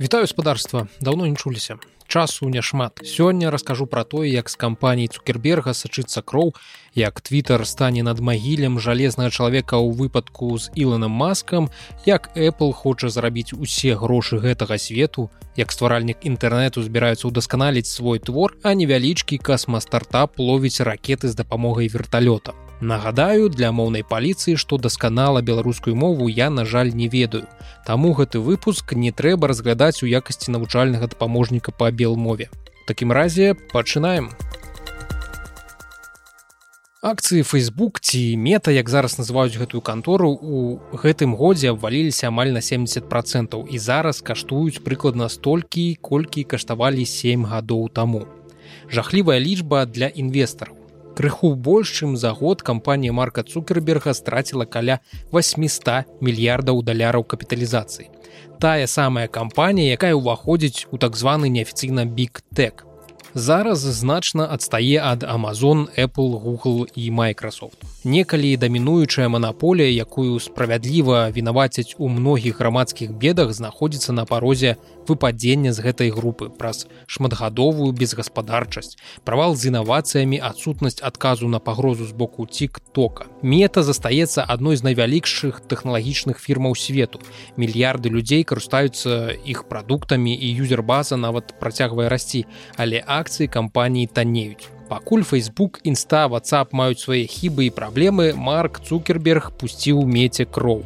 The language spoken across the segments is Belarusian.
Вітаю гаспадарства давно не чуліся. Часу няшмат сёння раскажу пра тое як з кампаніі цукерберга сачыцца кроў як твиттер стане над магілем жалезнага чалавека ў выпадку з іланом маскам як apple хоча зарабіць усе грошы гэтага свету як стваральнік інтэрнэту збіраюцца ўдасканаліць свой твор а невялічкі касмастартап ловіць ракеты з дапамогай верталёта Нагадаю для моўнай паліцыі, што дасканала беларускую мову я на жаль не ведаю. Таму гэты выпуск не трэба разглядаць у якасці навучальнага дапаможніка па белмове. Такім разе пачынаем. Акцыі Facebook ці мета, як зараз называюць гэтую кантору, у гэтым годзе абваліліся амаль на 70 процентаў і зараз каштуюць прыкладна столькі, колькі каштавалі 7 гадоў таму. Жахлівая лічба для інвестараў крыху больш чым за год кампанія марка цукерберга страціла каля 800 мільярдаў даляраў капіталізацыі. Тая самая кампанія якая ўваходзіць у так званы неафіцыйна бig тек зараз значна адстае ад Amazon, Apple, Google і Microsoft. Некалі дамінуючая манаполія, якую справядліва вінавацяць у многіх грамадскіх бедах знаходзіцца на парозе выпадзення з гэтай групы праз шматгадовую безгаспадарчасць, правал з інавацыямі адсутнасць адказу на пагрозу з боку тик-тока. Мета застаецца адной з найвялікшых тэхналагічных фірмаў свету. Мільярды людзей карыстаюцца іх прадуктамі і юзербаза нават працягвае расці, але а акцыі кампаніі таннеюць. Пакуль Facebook, інста, WhatsApp маюць свае хібы і праблемы, Марк Цукерберг пусціў меце кроў.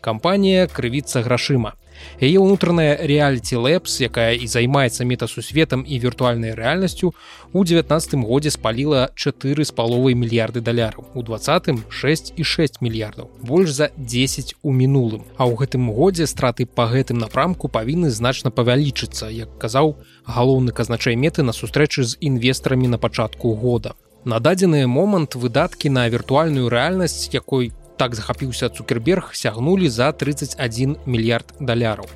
Кампанія крывіцца грашыма. Яе ўнутраная реаліці Лэпс, якая і займаецца метасусветам і віртуальнай рэальнасцю, у 19 годзе спаліла чатыры з паловай мільярды даляраў. У двадцатым 6 і 6 мільярдаў, больш за 10 у мінулым. А ў гэтым годзе страты па гэтым напрамку павінны значна павялічыцца, як казаў галоўны казначай меты на сустрэчы з інвестарамі на пачатку года. На дадзены момант выдаткі на віртуальную рэальнасць, якой так захапіўся цукерберг сягнулі за 31 мільярд даляраў.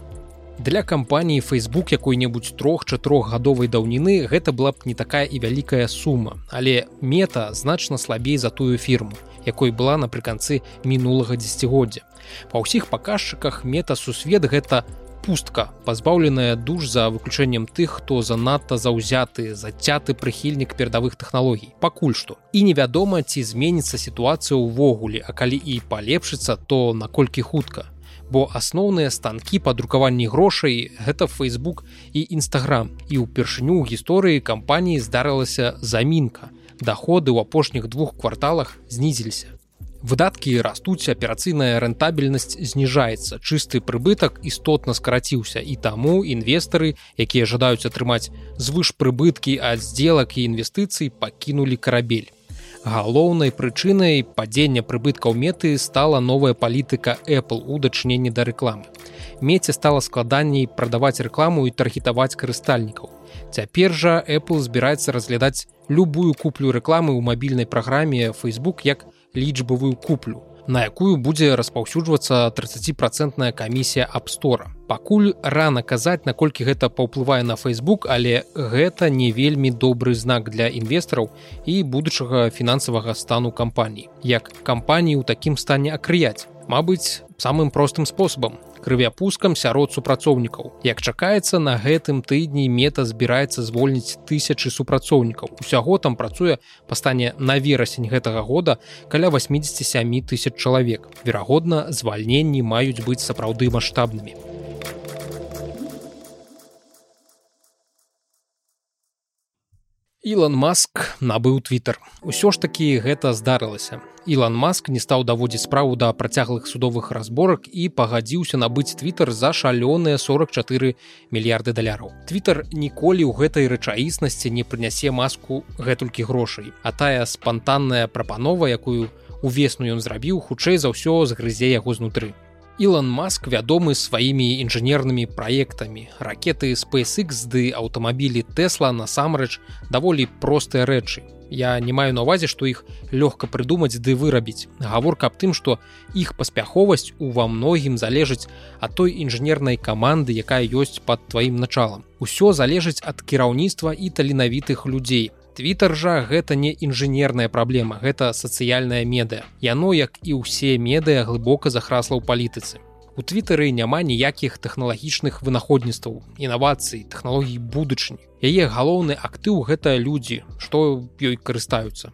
Для кампаніі facebook якой-небудзь трох-чатрохгадовай даўніны гэта была б не такая і вялікая сума але мета значна слабей за тую фірму якой была напрыканцы мінулага дзегоддзя па ўсіх паказчыках мета сусвет гэта пустка пазбаўленая душ за выключэннем тых хто занадта заўзяты зацяты прыхільнік перадавых тэхналогій. Пакуль што. І невядома ці зменіцца сітуацыя ўвогуле а калі і палепшыцца то наколькі хутка. Бо асноўныя станкі па друкаванні грошай гэта facebook і нстаграм і ўпершыню ў гісторыі кампаніі здарылася замінка. Доходы ў апошніх двух кварталах знізіліся выдаткі растуць аперацыйная рэнтабельнасць зніжаецца. Чысты прыбытак істотна скараціўся. І таму інвестары якія жадаюць атрымаць звыш прыбыткі ад сделак і інвестыцый пакінулі карабель. Галоўнай прычынай падзення прыбыткаў меты стала новая палітыка apple у дачыненні да рэкламы. Меце стала складанней прадаваць рэкламу і таргетаваць карыстальнікаў. Цяпер жа apple збіраецца разглядаць любую куплю рэкламы ў мабільнай праграме facebook як лічбавую куплю на якую будзе распаўсюджвацца 30процентная камісія абстора пакуль рана казаць наколькі гэта паўплывае на Facebook але гэта не вельмі добры знак для інвестараў і будучага фінансавага стану кампаній як кампаніі ў такім стане акрыяць? Мабыць самым простым спосабам крывяпускам сярод супрацоўнікаў. Як чакаецца на гэтым тыдні мета збіраецца звольніць тысячы супрацоўнікаў. Усяго там працуе па стане на верасень гэтага года каля 87 тысяч чалавек. Верагодна, звальненні маюць быць сапраўды маштабнымі. Ілон Маск набыў твиттер. Усё ж такі гэта здарылася. Ілон Маск не стаў даводзіць справу да працяглых судовых разборак і пагадзіўся набыць твиттер за шалёныя 44 мільярды даляраў. Твиттер ніколі ў гэтай рэчаіснасці не прынясе маску гэтулькі грошай. А тая спантанная прапанова, якую увесну ён зрабіў, хутчэй за ўсё згрызе яго знутры. Ілон Маск вядомы сваімі інжынернымі праектамі. Ракеты SpaceX ды аўтамабілі Тэсла насамрэч даволі простыя рэчы. Я не маю на увазе, што іх лёгка прыдумаць ды вырабіць. Гаворка аб тым, што іх паспяховасць ува многім залежыць ад той інжынернай каманды, якая ёсць пад тваім началам. Усё залежыць ад кіраўніцтва і таленавітых людзей Твиттер жа гэта не інжынерная праблема, гэта сацыяльная медыя. Яно, як і ўсе медыя глыбока захрасла ў палітыцы. у твиттары няма ніякіх тэхналагічных вынаходніцтваў інавацый тэхналогій будучыні яе галоўны актыў гэта людзі што ёй карыстаюцца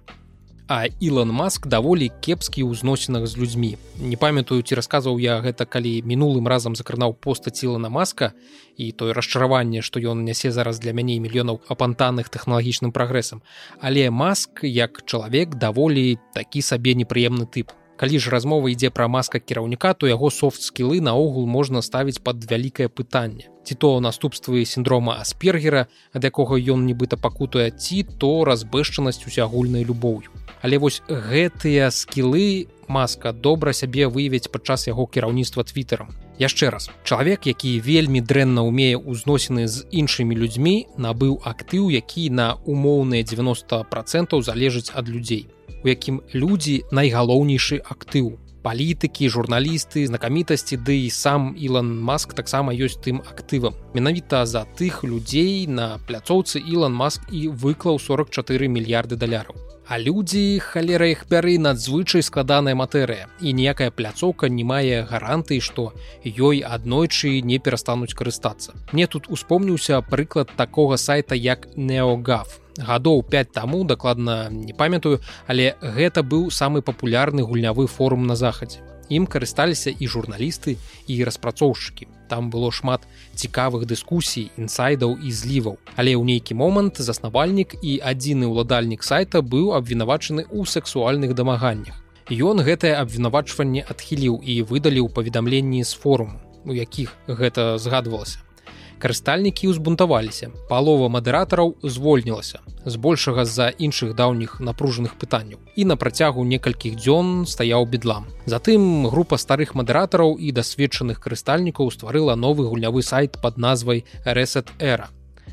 А Ілон Маск даволі кепскі ў зносінах з людзьмі. Не памятаю, ці расказваў я гэта, калі мінулым разам закранаў поста цілана маска і тое расчараванне, што ён нясе зараз для мяне мільёнаў апантаных тэхналагічным прагрэсам. Але маск як чалавек даволі такі сабе непрыемны тып. Калі ж размова ідзе пра маска кіраўніка, то яго софт-скілы наогул можна ставіць пад вялікае пытанне. Ці то наступствы сіндрома аспергера, ад якога ён нібыта пакутуе ці то разбэшчанасць усеагульнай любоўю але вось гэтыя скілы маска добра сябе выявіць падчас яго кіраўніцтва твиттером яшчэ раз чалавек які вельмі дрэнна умее ўзносіны з іншымі людзьмі набыў актыў які на умоўныя 90 процентаў залежыць ад людзей у якім людзі найгалоўнейшы актыў. Палітыкі журналісты знакамітасці ды і сам Ілан маск таксама ёсць тым актывам. Менавіта за тых людзей на пляцоўцы Ілан маск і выклаў 44 мільярды даляраў А людзі халера іх бяры надзвычай складаная матэрыя і ніякая пляцоўка не мае гарантыі, што ёй аднойчы не перастануць карыстацца. Мне тут успомніўся прыклад такога сайта як неогав. Гадоў 5 таму дакладна не памятаю, але гэта быў самы папулярны гульнявы форум на захадзе ім карысталіся і журналісты і распрацоўшчыкі. Там было шмат цікавых дыскусій інсайдаў і зліваў. Але ў нейкі момант заснавальнік і адзіны ўладальнік сайта быў абвінавачаны ў сексуальных дамаганнях. Ён гэтае абвінавачванне адхіліў і выдаліў паведамленні з форуму у якіх гэта згадвалася карыстальнікі ўзбунтаваліся. Палова мадэратараў звольнілася. Збольшага з-за іншых даўніх напружаных пытанняў. І на працягу некалькіх дзён стаяў бедлам. Затым група старых мадэратараў і дасведчаных карыстальнікаў стварыла новы гульнявы сайт под назвай reset эра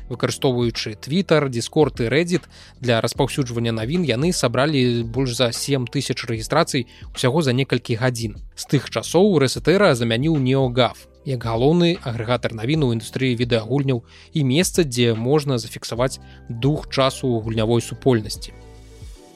выкарыстоўваючы twitter дискорты реддит для распаўсюджвання навін яны сабралі больш за 7 тысяч рэгістрацый усяго за некалькі гадзін. З тых часоў рэсетера замяніў неогав як галоўны агрэгатар навіну індустрыі відэагульняў і месца дзе можна зафіксаваць дух часу гульнявой супольнасці.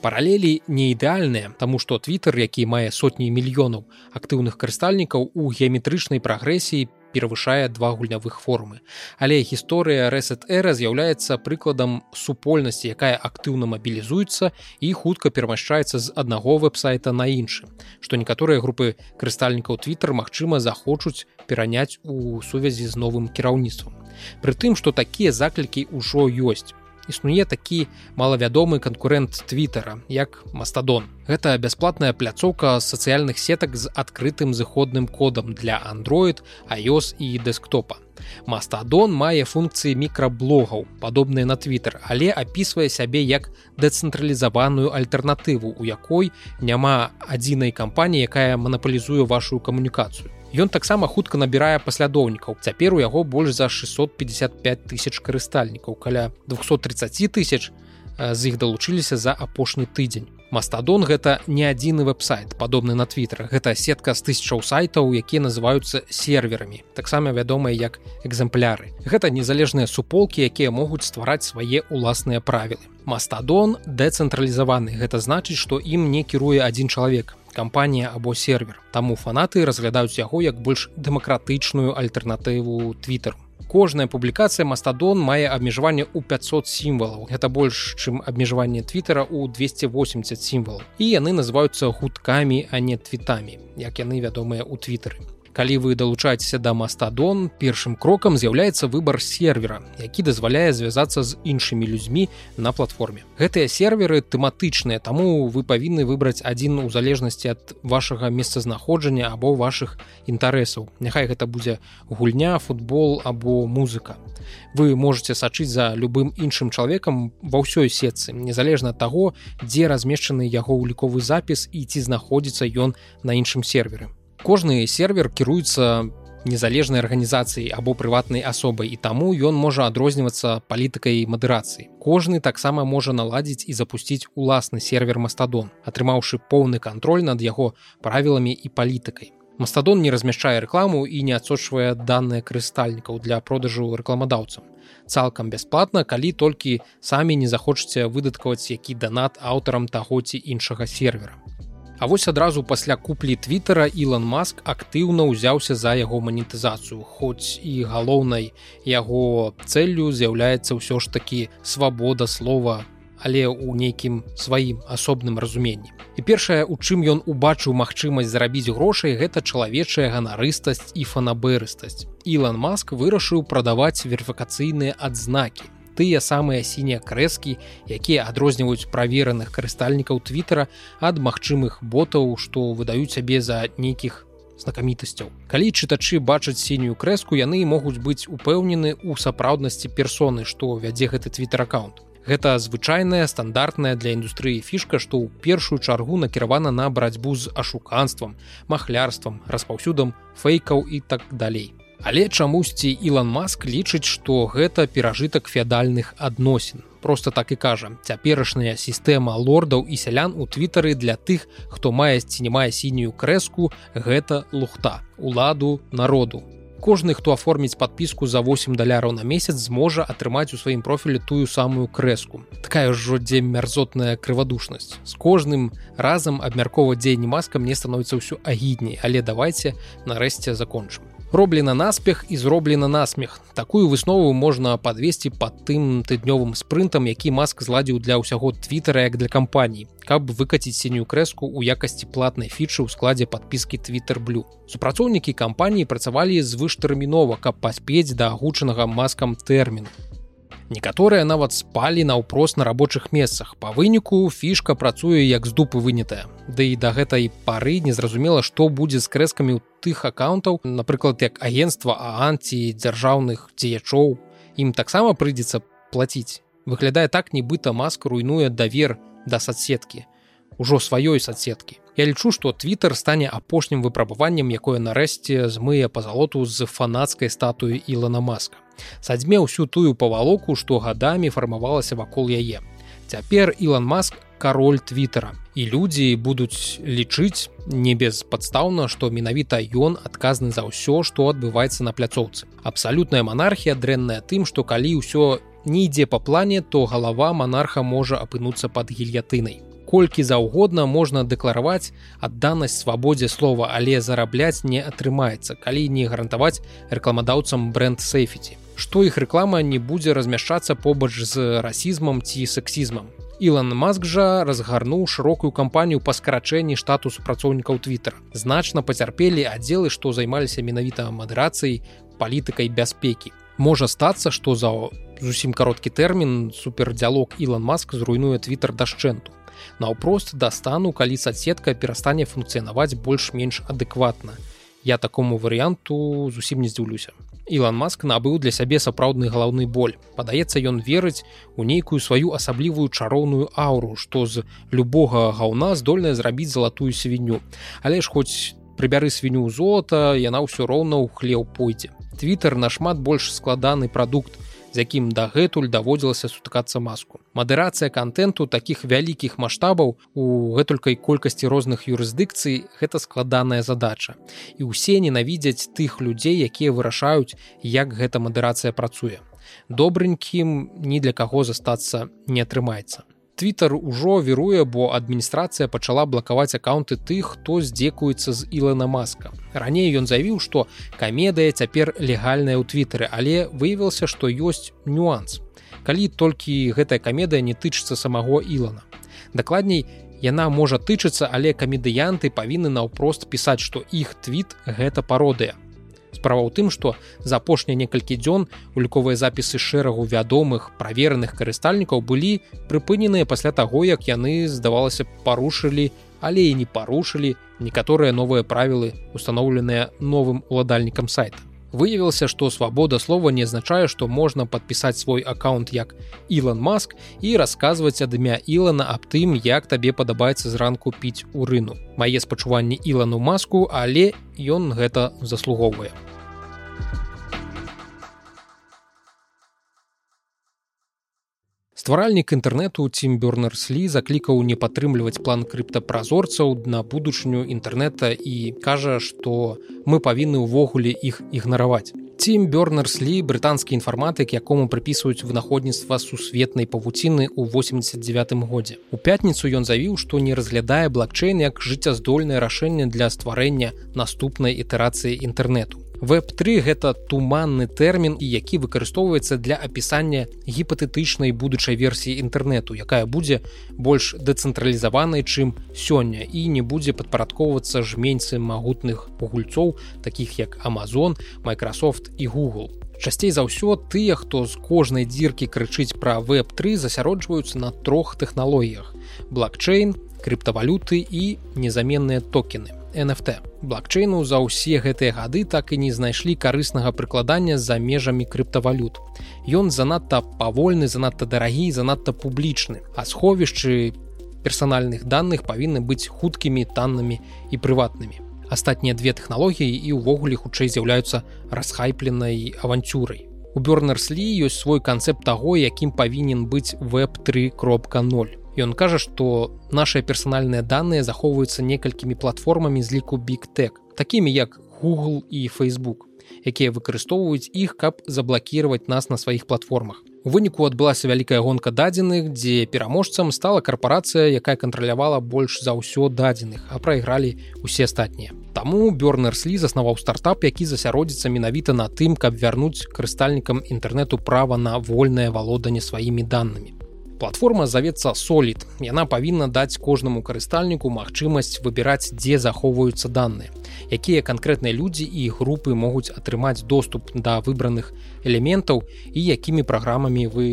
Паралелі не ідэальныя таму што твиттер які мае сотні мільёнаў актыўных карыстальнікаў у геаметрычнай прагрэсіі перавышае два гульнявых формы. Але гісторыя Reset Эра з'яўляецца прыкладам супольнасці, якая актыўна мабілізуецца і хутка перамяшчаецца з аднаго вэб-сайта на іншы, што некаторыя групы карыстальнікаў Twitter магчыма захочуць пераняць у сувязі з новым кіраўніцтвам. Прытым, што такія заклікі ўжо ёсць існуе такі малавядомы канкурэнт твиттера як мастадон. Гэта бясплатная пляцоўка сацыяльных сетак з адкрытым зыходным кодам для android iOS і дэсктопа. Мастадон мае функцыі мікраблогаў падобныя на твиттер але апісвае сябе як дэцэнтралізаваную альтэрнатыву у якой няма адзінай кампаніі якая манапалізуе вашу камунікацыю Ён таксама хутка набірае паслядоўнікаў. Цяпер у яго больш за 655 тысяч карыстальнікаў, каля 230 тысяч з іх далучыліся за апошні тыдзень. Мастадон гэта не адзіны веб-сайт, падобны на твиттер. Гэта сетка з тысячаў сайтаў, якія называюцца серверамі, таксама вядомыя як экземпляры. Гэта незалежныя суполкі, якія могуць ствараць свае ўласныя правілы. Мастадон дэцэнтралізаваны. Гэта значыць, што ім не кіруе адзін чалавек кампанія або сервер. Таму фанаты разглядаюць яго як больш дэмакратычную альтэрнатыву твиттеру. Кожная публікацыя мастадон мае абмежаванне ў 500 сімвалаў. Гэта больш, чым абмежаванне твиттера ў 280 сімвалаў. І яны называюцца гудкамі, а не твітамі, як яны вядомыя ў твиттары калі вы далучаецеся да мастадон першым крокам з'яўляецца выбар сервера які дазваляе звязацца з іншымі людзьмі на платформе. Гэтыя серверы тэматычныя таму вы павінны выбраць адзін у залежнасці ад вашага месцазнаходжання або вашых інтарэсаў. Няхай гэта будзе гульня футбол або музыка. Вы можете сачыць за любым іншым чалавекам ва ўсёй сетцы незалежна ад таго дзе размешчаны яго ўліковы запіс і ці знаходзіцца ён на іншым серверы кожны сервер кіруецца незалежнай арганізацыяй або прыватнай асобай і таму ён можа адрознівацца палітыкай мадэрацыі. Кожны таксама можа наладзіць і запусціць уласны сервер мастадон атрымаўшы поўны кантроль над яго правіламі і палітыкай. Мастадон не размяшчае рэкламу і не адсочвае даныя карыстальнікаў для продажу рэкламадаўцам. Цалкам бясплатна калі толькі самі не захочаце выдаткаваць які данат аўтарам таго ці іншага сервера А вось адразу пасля куплі твиттера Ілон Маск актыўна ўзяўся за яго манетызацыю. Хоць і галоўнай яго цэллю з'яўляецца ўсё ж такі свабода слова але ў нейкім сваім асобным разуменні. І першае у чым ён убачыў магчымасць зарабіць грошай гэта чалавечая ганарыстасць і фанаберыстасць Ілон Маск вырашыў прадаваць верыфікацыйныя адзнакі тыя самыя сінія крэскі якія адрозніваюць правераных карыстальнікаў твиттера ад магчымых ботаў што выдаюць сябе за нейкіх знакамітасцяў калі чытачы бачаць сінюю крэску яны могуць быць упэўнены ў сапраўднасці персоны што вядзе гэты твиттер аккаунт Гэта звычайная стандартная для індустрыі фішка, што ў першую чаргу накіравана на барацьбу з ашуканствам, махлярствам, распаўсюдам фэйкаў і так далей. Але чамусьці Ілан Маск лічыць, што гэта перажытак феадальных адносін. Просто так і кажа, цяперашняя сістэма лордаў і сялян у твітары для тых, хто мае ці не мае сінюю крэску, гэта лухта, уладу народу. Кожны, хто аформіць падпіску за 8 даляраў на месяц зможа атрымаць у сваім профілі тую самую крэску. Такая ўжо дзе мярзотная крывадушнасць. З кожным разам абмяркова дзеянні маска мне становіцца ўсё агідней, але давайте нарэшце закончым роблена наспех і зроблена насмех. Такую выснову можна подвесці под тым тыднёвым спрынтам які маск зладзіў для ўсяго твиттера як для кампаній каб выкаціць сінюю крэску ў якасці платнай фічы ў складзе подпіски twitter блю супрацоўнікі кампаніі працавалі звыштэрмінова каб паспець да агучанага маскам тэрміну некаторыя нават спалі наўпрост на рабочых месцах. Па выніку фішка працуе як з дупы вынятая. Ды і да гэтай пары незразумела што будзе з крэскамі ў тых аккаунтаў напрыклад як агенства анці дзяржаўных дзеячоў. Ім таксама прыйдзецца плаціць. Выглядае так нібыта маска руйнуе давер да соцсеткі ужо сваёй соцсеткі Я лічу што твиттер стане апошнім выпрабаваннем якое нарэшце змые пазалоту з фанацкай статуі ілана маска садзьме ўсю тую павалоку што гадамі фармавалася вакол яе. Цяпер Ілан маск кароль твиттера і людзі будуць лічыць не беспадстаўна што менавіта ён адказны за ўсё што адбываецца на пляцоўцы. Абсалютная монархія дрэнная тым што калі ўсё не ідзе па плане то галава монарха можа апынуцца под гільятынай колькі заўгодна можна дэклараваць адданасць свабодзе слова але зарабляць не атрымаецца калі не гарантаваць рэкламадаўцам бренд сейфіці што іх рэклама не будзе размяшчацца побач з расізмам ці сексізмам. Ілан Маск жа разгарнуў шырокую кампанію па скарачэнні штату супрацоўнікаў Twitter. Значна пацярпелі аддзелы, што займаліся менавіта мадэрацыяй палітыкай бяспекі. Можа стацца, што за зусім кароткі тэрмін супердзялок Ілан Маск зруйнуе Twitter дашчэнту. Наўпрост дастану, калі садсетка перастане функцыянаваць больш-менш адэкватна. Я такому варыянту зусім не здзіўлюся. Ілан Маск набыў для сябе сапраўдны галаўны боль. Падаецца, ён верыць у нейкую сваю асаблівую чароўную ауру, што з любога гаўна здольная зрабіць залатую свінню. Але ж хоць прыбяры свінню золата, яна ўсё роўна ў хлеў пойдзе. Твиттер нашмат больш складаны прадукт, з якім дагэтуль даводзілася сутыкацца маску. Мадэрацыя контенту такіх вялікіх маштабаў у гэтулькай колькасці розных юрысдыкцый гэта складаная задача. І ўсе ненавідзяць тых людзей, якія вырашаюць, як гэта мадэрацыя працуе. Добрынькім ні для каго застацца не атрымаецца твиттер ужо віруе бо адміністрацыя пачала блакаваць аккаунты тых хто здзекуецца з ілана маска. Раней ён заявіў што камедыя цяпер легальная ў твиттеры але выявілася што ёсць нюанс. Калі толькі гэтая камедыя не тычыцца самого ілана дакладней яна можа тычыцца але камедыянты павінны наўпрост пісаць што іх твіт гэта пародыя справа ў тым што за апошнія некалькі дзён уліковыя запісы шэрагу вядомых правераных карыстальнікаў былі прыпыненыя пасля таго як яны здавалася парушылі але і не парушылі некаторыя новыя правілы установленыя новым уладальнікам сайта выявілася што свабода слова не азначае што можна падпісаць свой аккаунт як Ілан маск і расказваць ад імя Ілана аб тым як табе падабаецца зранку піць у рыну. Мае спачуванні Ілану маску але ён гэта заслугоўвае стваральнік інтэрнэту тим бернерслі заклікаў не падтрымліваць план крыптапразорцаў на будучыню інтэрнэта і кажа што мы павінны ўвогуле іх ігнараваць Тім Бёрнерслі брытанскі інфарматык, якому прыпісваюць вынаходніцтва сусветнай павуціны ў 89 годзе. У пятніцу ён заявіў, што не разглядае блокчейн як жыццяздольнае рашэнне для стварэння наступнай ітэрацыі інтэрнету. Веб3 гэта туманны тэрмін і які выкарыстоўваецца для апісання гіпатэтычнай будучай версіі інтэрнэту, якая будзе больш дэцэнтралізаванай, чым сёння і не будзе падпарадкоўвацца жменьцы магутных гульцоў, такіх як Amazon, Microsoft і Google. Часцей за ўсё тыя, хто з кожнай дзіркі крычыць пра веб3 засяроджваюцца на трох тэхналогіях: блокчейн, крыптавалюты і незаменныя токены. NFT. Блокчейну за ўсе гэтыя гады так і не знайшлі карыснага прыкладання за межамі крыптавалют. Ён занадта павольны, занадта дарагі, занадта публічны, а сховішчы персанальных данных павінны быць хуткімі таннымі і прыватнымі. Астатнія две тэхналогіі і ўвогуле хутчэй з'яўляюцца расхайпленай аванцюрай. У Бёрнерслі ёсць свой канцэпт таго, якім павінен быць веб 3.0. Ён кажа, што нашыя персанальныя даныя захоўваюцца некалькімі платформамі з ліку бигтэк, такімі як Google і Facebook, якія выкарыстоўваюць іх, каб заблакіраваць нас на сваіх платформах. У выніку адбылася вялікая гонка дадзеных, дзе пераможцам стала карпорацыя, якая кантралявала больш за ўсё дадзеных, а прайгралі усе астатнія. Таму Бёрнерслі заснаваў стартап, які засяродзіцца менавіта на тым, каб вярнуць карыстальнікам інтэрнэту права на вольнае валоданне сваімі данымі платформа завецца солід яна павінна даць кожнаму карыстальніку магчымасць выбіраць дзе захоўваюцца даныя якія канкрэтныя людзі і групы могуць атрымаць доступ да выбраных элементаў і якімі праграмамі вы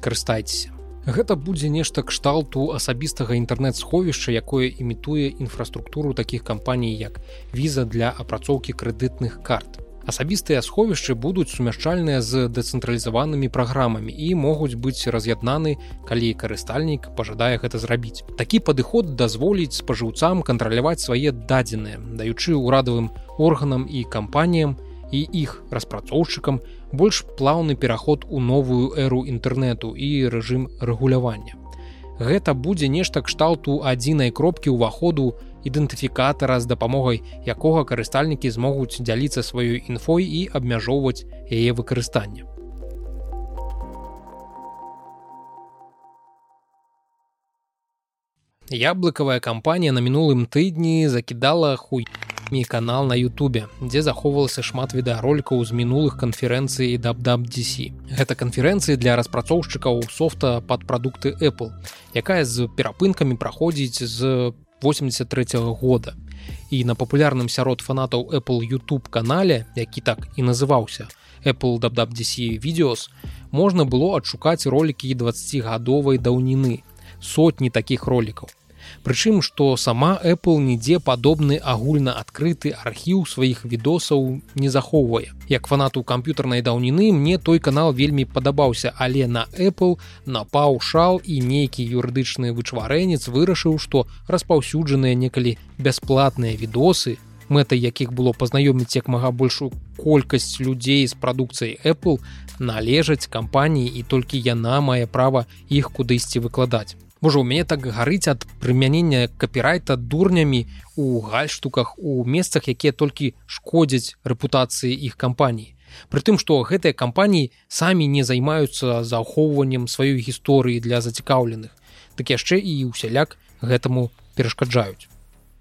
карыстаецеся. Гэта будзе нешта кшталту асабістага інтэрнэт-сховішча, якое імітуе інфраструктуру такіх кампаній як віза для апрацоўкі крэдытных карт асабістыя сховішчы будуць сумяшчальныя з дэцэнтралізаванымі праграмамі і могуць быць раз'яднаны калі карыстальнік пажадае гэта зрабіць. Такі падыход дазволіць спажыўцам кантраляваць свае дадзеныя даючы ўрадавым органам і кампаніям і іх распрацоўшчыкам больш плаўны пераход у новую эру інтэрнэту і рэжым рэгулявання. Гэта будзе нешта кшталту адзінай кропкі ўваходу ідэнтыфікатара з дапамогай якога карыстальнікі змогуць дзяліцца сваёй інфой і абмяжоўваць яе выкарыстанне. Яблыкавая кампанія на мінулым тыдні закідала хуй канал на Ютубе, дзе захоўвалася шмат відэаролікаў з мінулых канферэнцый дабдабDC. Гэта канферэнцыі для распрацоўшчыкаў софта пад прадукты Apple, якая з перапынкамі праходзіць з 83 -го года. І на папулярным сярод фанатаў Apple YouTube канале які так і называўся Apple WWDC відеос можна было адшукаць ролікі 20гадовай даўніны сотні такіх ролікаў Прычым, што сама Apple нідзе падобны агульна адкрыты архіў сваіх відосаў не захоўвае. Як фанату камп'ютарнай даўніны мне той канал вельмі падабаўся, але на Apple напаў шал і нейкі юрыдычны вычварэнец вырашыў, што распаўсюджаныя некалі бясплатныя відосы, мэтай якіх было пазнаёміць як мага большую колькасць людзей з прадукцыяй Apple належаць кампаніі і толькі яна мае права іх кудысьці выкладаць. Можа у мяне так гарыць ад прымянення капірайта дурнямі у гальштуках у месцах, якія толькі шкодзяць рэпутацыі іх кампаній. Прытым, што гэтыя кампаніі самі не займаюцца заахоўваннем сваёй гісторыі для зацікаўленых, так яшчэ і ўсяляк гэтаму перашкаджаюць.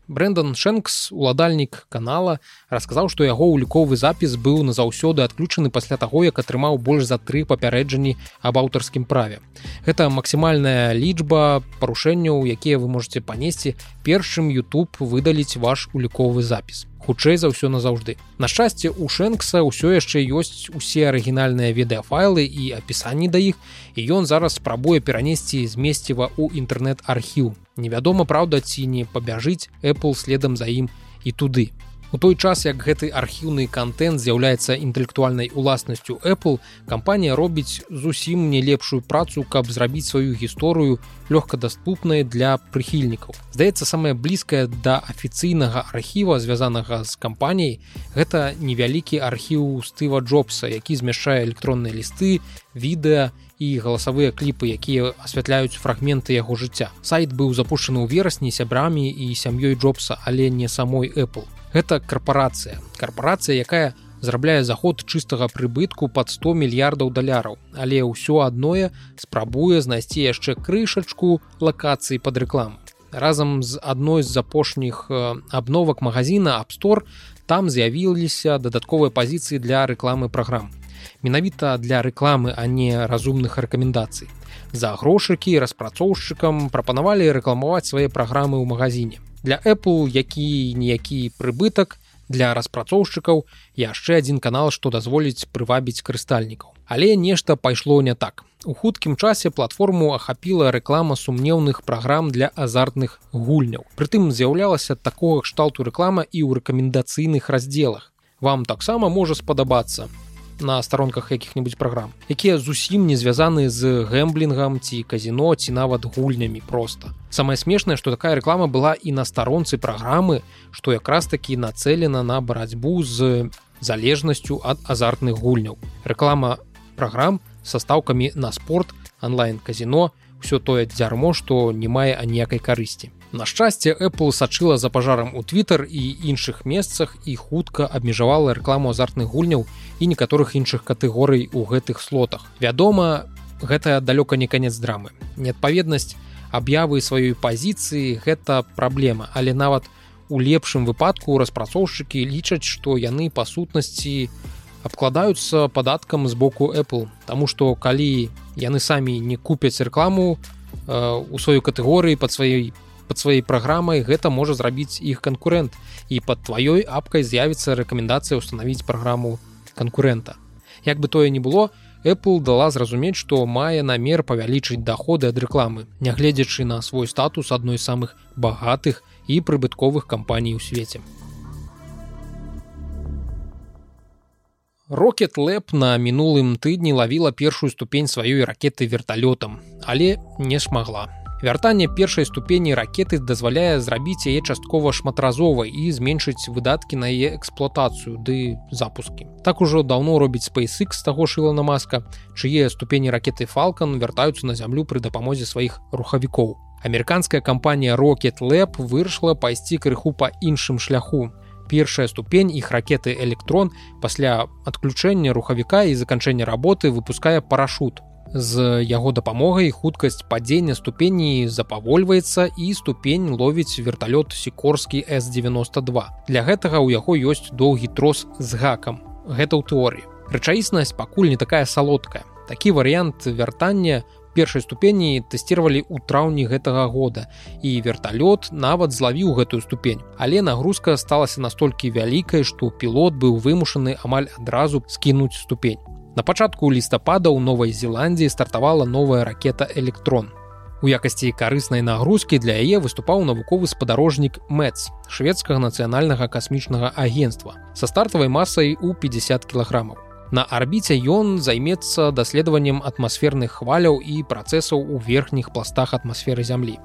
Брэндон Шэнкс, уладальнік канала, расказаў, што яго уліковы запіс быў назаўсёды адключаны пасля таго, як атрымаў больш за тры папярэджанні аб аўтарскім праве. Гэта максімальная лічба парушэнняў, якія вы можете панесці першым YouTube выдаліць ваш уліковы запіс хутчэй за ўсё назаўжды. На шчасце у Шэнкса ўсё яшчэ ёсць усе арыгінальныя відэафайлы і апісанні да іх і ён зараз спрабуе перанесці змесціва ў інтэрнэт-архіў. Невядома праўда ці не пабяжыць Apple следам за ім і туды. У той час як гэты архіўны контент з'яўляецца інтэлектуальнай уласнасцю Apple, кампанія робіць зусім не лепшую працу, каб зрабіць сваю гісторыю лёгкадаступнай для прыхільнікаў. Здаецца, самае блізкае да афіцыйнага архіва, звязанага з кампаніяй, гэта невялікі архіў Стыва Джобса, які змяшчае электронныя лісты, відэа, і галасавыя кліпы, якія асвятляюць фрагменты яго жыцця. Сайт быў запушчаны ў верасні сябрамі і сям'ёй Джобса, але не самой Apple гэта карпорацыя карпорацыя якая зарабляе заход чыстага прыбытку под 100 мільярдаў даляраў. Але ўсё адное спрабуе знайсці яшчэ крышачку лакацыі под рэкламу. Разам з адной з апошніх абновак магазина апстор там з'явіліся дадатковыя пазіцыі для рэкламы праграм. Менавіта для рэкламы а не разумных рэкамендацый. За грошыкі распрацоўшчыкам прапанавалі рэкламаваць свае праграмы ў магазине для Apple які ніякі прыбытак для распрацоўшчыкаў яшчэ адзін канал што дазволіць прывабіць карыстальнікаў але нешта пайшло не так. У хуткім часе платформу ахапіла рэклама сумнеўных праграм для азартных гульняў. Прытым з'яўлялася такога кшталту рэклама і ў рэкамендацыйных раздзелах. Вам таксама можа спадабацца на старонках якіх-небудзь праграм якія зусім не звязаны з гэмблінгам ці казіно ці нават гульнямі просто самае смешнае што такая рэклама была і на старонцы праграмы што якраз такі нацэлена на барацьбу з залежнасцю ад азартных гульняў. Рэклама праграм са стаўкамі на спорт онлайн казіно ўсё тое дзярмо што не мае аніякай карысці На шчасце Apple сачыла за пажарам у Twitter і іншых месцах і хутка абмежавала рэкламу азартных гульняў і некаторых іншых катэгорый у гэтых слотах. Вядома, гэта далёка не канец драмы. Неадпаведнасць аб'явы сваёй пазіцыі гэта праблема, але нават у лепшым выпадку распрацоўшчыкі лічаць, што яны па сутнасці абкладаюцца падаткам з боку Apple. Таму што калі яны самі не купяць рэкламу э, у сваёй катэгорыі пад сваёй под сваёй праграмай. Гэта можа зрабіць іх канкурэнт. І под тваёй апкай з'явіцца рэкамендацыя ўстанавіць праграму канкурэнта. Як бы тое не было Apple дала зразумець што мае намер павялічыць доходы ад рэкламы нягледзячы на свой статус адной з самых багатых прыбытковых кампаній у свеце Рокет Лэп на мінулым тыдні лавіла першую ступень сваёй ракеты верталётам, але не шмагла. Вяртанне першай ступені ракеты дазваляе зрабіць яе часткова шматразовай і зменшыць выдаткі на яе эксплуатацыю ды запускі. Так ужо даўно робіць SpaceX з таго шылана маска, чые ступені ракеты Фалкан вяртаюцца на зямлю пры дапамозе сваіх рухавікоў. Амерыканская кампанія Rocket Lab вырашыла пайсці крыху па іншым шляху. Першая ступень іх ракеты электрон пасля адключэння рухавіка і заканчэння работы выпускае парашут з яго дапамогай хуткасць падзення ступені запавольваецца і ступень ловіць верталёт сікорскі с92 для гэтага ў яго ёсць доўгі трос з гакам. Гэта ў тэорыі. Рэчаіснасць пакуль не такая салодкая. Такі варыянт вяртання першай ступені тэсціравалі ў траўні гэтага года і верталёт нават злавіў гэтую ступень але нагрузка сталася настолькі вялікай што пілот быў вымушаны амаль адразу скінуць ступень На пачатку лістапада ў Новай Зеландіі стартавала новая ракета электрон. У якасці карыснай нагрузкі для яе выступаў навуковы спадарожнік Мэц шведскага нацыянальнага касмічнага агенства са стартавай масай у 50 кілаграмаў. На арбіце ён займецца даследаваннем атмасферных хваляў і працэсаў у верхніх пластах атмасферы зямлі.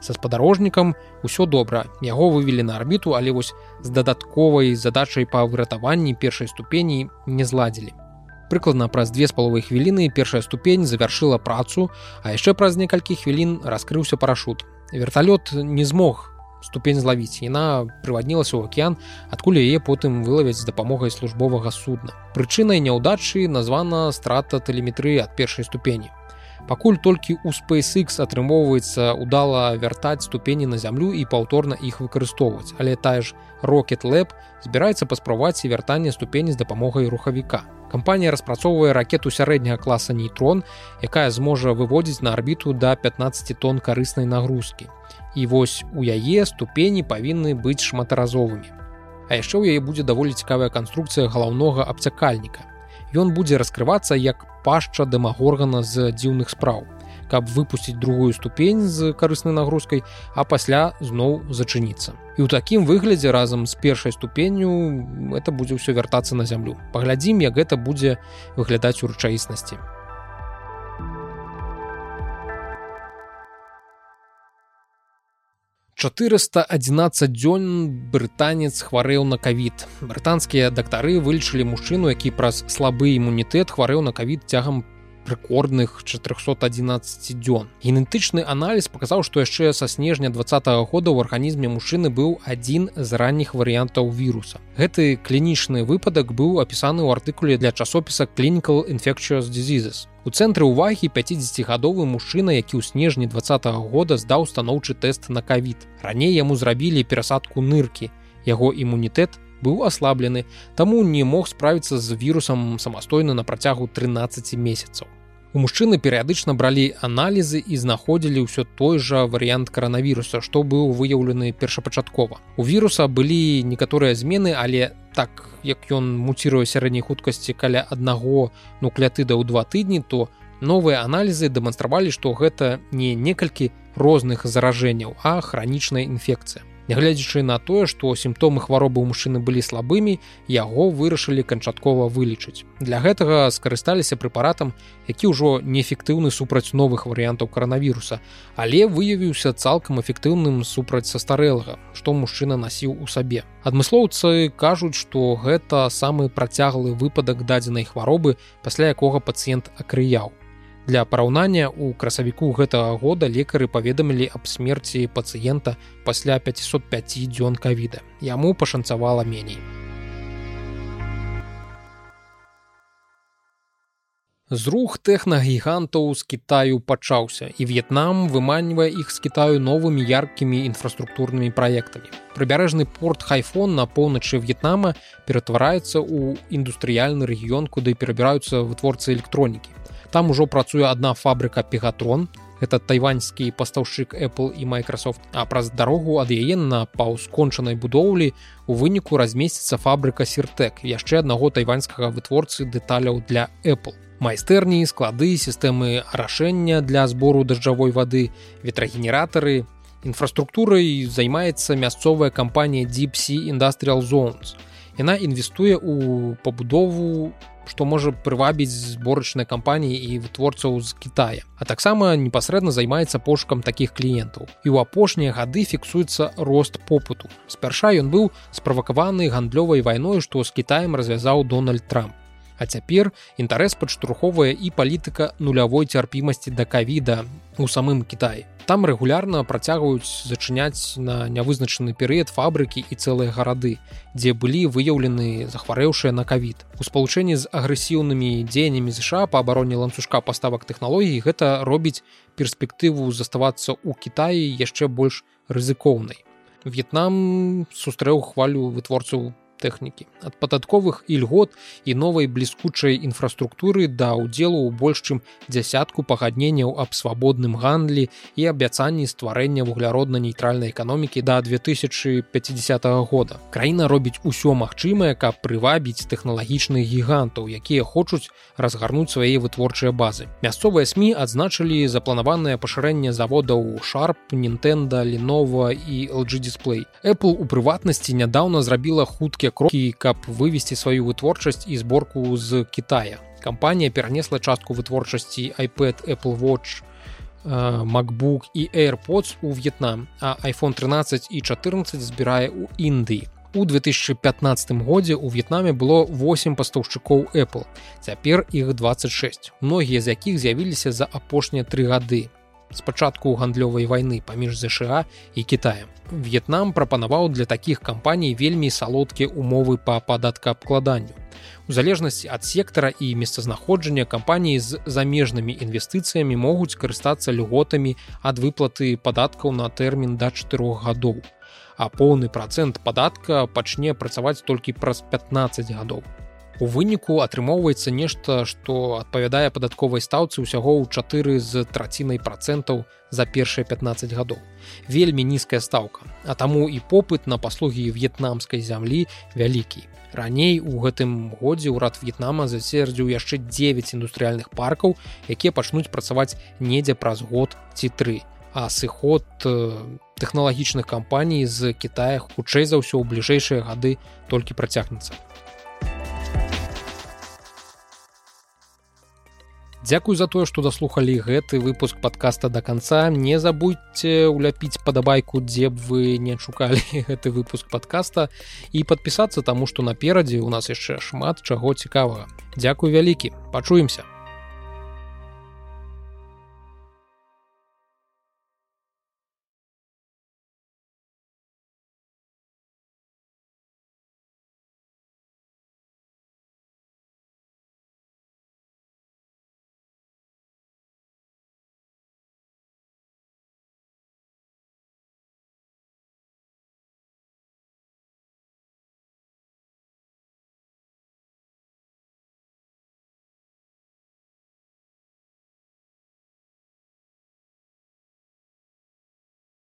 Са спадарожнікам усё добра. Яго вывелі на арбіту, але вось з дадатковай задачай па выратаванні першай ступені не зладзілі прыкладна праз две з паловай хвіліны першая ступень завяршыла працу а яшчэ праз некалькі хвілін раскрыўся парашут верталёт не змог ступень злавіць. Яна прываднілася ў акеан адкуль яе потым вылавяць з дапамогай службовага судна. Прычынай няўдачы названа страта тэлеметрыі ад першай ступені пакуль толькі у SpaceX атрымоўваецца удала вяртаць ступені на зямлю і паўторна іх выкарыстоўваць. Але тая ж Rocket Lab збіраецца паспрабаваць і вяртанне ступені з дапамогай рухавіка. Кампанія распрацоўвае ракету сярэдняга класа нейтрон якая зможа выводзіць на арбіту да 15 тонн карыснай нагрузкі. І вось у яе ступені павінны быць шматаразовымі. А яшчэ ў яе будзе даволі цікавая канструкцыя галаўнога абцякальніка. Ён будзе раскрывацца як пашча дэмагоргана з дзіўных спраў каб выпусціць другую ступень з карыснай нагрузкай а пасля зноў зачыніцца. І ў такім выглядзе разам з першай ступенню это будзе ўсё вяртацца на зямлю. Паглядзім як гэта будзе выглядаць у рэчаіснасці 411 дзён брытанец хварэў на кавід. Брытанскія дактары вылічылі мужчыну, які праз слабы імунітэт хварэў на кавід цягам рэкордных 411 дзён. Генетычны аналіз паказаў, што яшчэ са снежня два -го года ў арганізме мужчыны быў адзін з ранніх варыянтаў віруса. Гэты клінічны выпадак быў апісаны ў артыкуле для часопіса Clinical Infectious Diseases. У цэнтры ўвагі 50гадовы мужчына, які ў снежні два -го года здаў станоўчы тэст на кавід. Раней яму зрабілі перасадку ныркі. Яго імунітэт быў аслаблены, таму не мог справіцца з вірусам самастойна на працягу 13 месяцаў. У мужчыны перыядычна бралі аналізы і знаходзілі ўсё той жа варыянт каранавіруса, што быў выяўлены першапачаткова. У віруса былі некаторыя змены, але так як ён муціруе сярэдняй хуткасці каля аднаго нуклятыда ў два тыдні, то новыя аналізы дэманстравалі, што гэта не некалькі розных заражэнняў, а хранічная інфекцыя. Нягледзячы на тое, што сімптомы хваробы ў мужчыны былі слабымі, яго вырашылі канчаткова вылічыць. Для гэтага скарысталіся прэпаратам, які ўжо неэфектыўны супраць новых варыянтаў каранавіруса, але выявіўся цалкам эфектыўным супраць састарэлага, што мужчына насіў у сабе. Адмыслоўцы кажуць, што гэта самы працяглы выпадак дадзенай хваробы, пасля якога пацыент акрыяў. Для параўнання у красавіку гэтага года лекары паведамілі аб смерці пацыента пасля 505 дзён кавіда. Яму пашанцавала меней. Зрух тэхнагігантаў з Кітаю пачаўся і В'етнам выманьвае іх з Кітаю новымі яркімі інфраструктурнымі праектамі. Прыбярэжны порт Хайфон на поўначы В'етнама ператвараецца ў індустрыяльны рэгіён, куды перабіраюцца вытворцы электронікі там ужо працуе одна фабрыка пегатрон. Это тайваньскі пастаўшчык apple і microsoft. А праз дарогу ад яе на паўскончанай будоўлі у выніку размесціцца фабрыка сиртэк яшчэ аднаго тайваньскага вытворцы дэталяў для apple. Майстэрні склады сістэмы рашэння для збору дажджавой вады ветрагенератары інфраструктурай займаецца мясцовая кампанія deepсі industrial zones яна інвестуе ў пабудову што можа прывабіць зборачнай кампаніі і вытворцаў з Китая. А таксама непасрэдна займаецца пошукам такіх кліентаў. І ў апошнія гады фіксуецца рост попыту. Спярша ён быў справакаваны гандлёвай вайной, што з Кітаем развязаў Дональд Трамп. А цяпер інтарэс падштурхоўвае і палітыка нулявой цярпімасці да кавіда у самым Кітаі там рэгулярна працягваюць зачыняць на нявызначаны перыяд фабрыкі і цэлыя гарады, дзе былі выяўлены захварэўшыя на кавід. У спалучэнні з агрэсіўнымі дзеяннямі ЗША па абароне ланцужка паставак тэхналогій гэта робіць перспектыву заставацца ў Кіаі яшчэ больш рызыкоўнай. В'етнам сустрэў хвалю вытворцаў тэхнікі ад падатковых ільгот і новай бліскучай інфраструктуры да ўдзелу ў больш чым дзясятку пагадненняў аб свабодным гандлі і абяцанні стварэння вугляродна-нейтральнай эканомікі да 2050 года. Краіна робіць усё магчымае каб прывабіць тэхналагічных гігантаў якія хочуць разгарнуць свае вытворчыя базы. Мясцовыя сМ адзначылі запланаванае пашырэнне заводаў шарп нинтэнда лінова і LG дисплей Apple у прыватнасці нядаўна зрабіла хуткі крокі каб вывесці сваю вытворчасць і зборку з Китая. Кампанія перанесла частку вытворчасці iPad Apple watch macbook і airpods у В'етнам а iphone 13 і 14 збірае ў Індыі у 2015 годзе у В'етнаме было 8 пастаўшчыкоў Apple цяпер іх 26 многія з якіх з'явіліся за апошнія тры гады спачатку гандлёвай вайны паміж ЗША і Китаем. В'етнам прапанаваў для такіх кампаній вельмі салодкія умовы па падаткаабкладанню. У залежнасці ад сектара і месцазнаходжання кампаніі з замежнымі інвестыцыямі могуць карыстацца льготамі ад выплаты падаткаў на тэрмін да 4 гадоў. А поўны працэнт падатка пачне працаваць толькі праз 15 гадоў у выніку атрымоўваецца нешта што адпавядае падатковай стаўцы ўсяго ў чатыры з трацінай працэнтаў за першыя 15 гадоў. Вельмі нізкая стаўка а таму і попыт на паслугі в'етнамскай зямлі вялікі. Раней у гэтым годзе ўрад в'етнама зацвердзіў яшчэ 9 індустрыяльных паркаў якія пачнуць працаваць недзе праз год ці тры. А сыход тэхналагічных кампаній з Китаях хутчэй за ўсё ў бліжэйшыя гады толькі працягнецца Дзякуй за тое, што даслухалі гэты выпуск подкаста до конца. Не забудьте уляпіць падабайку, дзе б вы не шукалі гэты выпуск подкаста і подпісацца таму, што наперадзе у нас яшчэ шмат чаго цікавага. Дзякуй вялікі, пачуемся.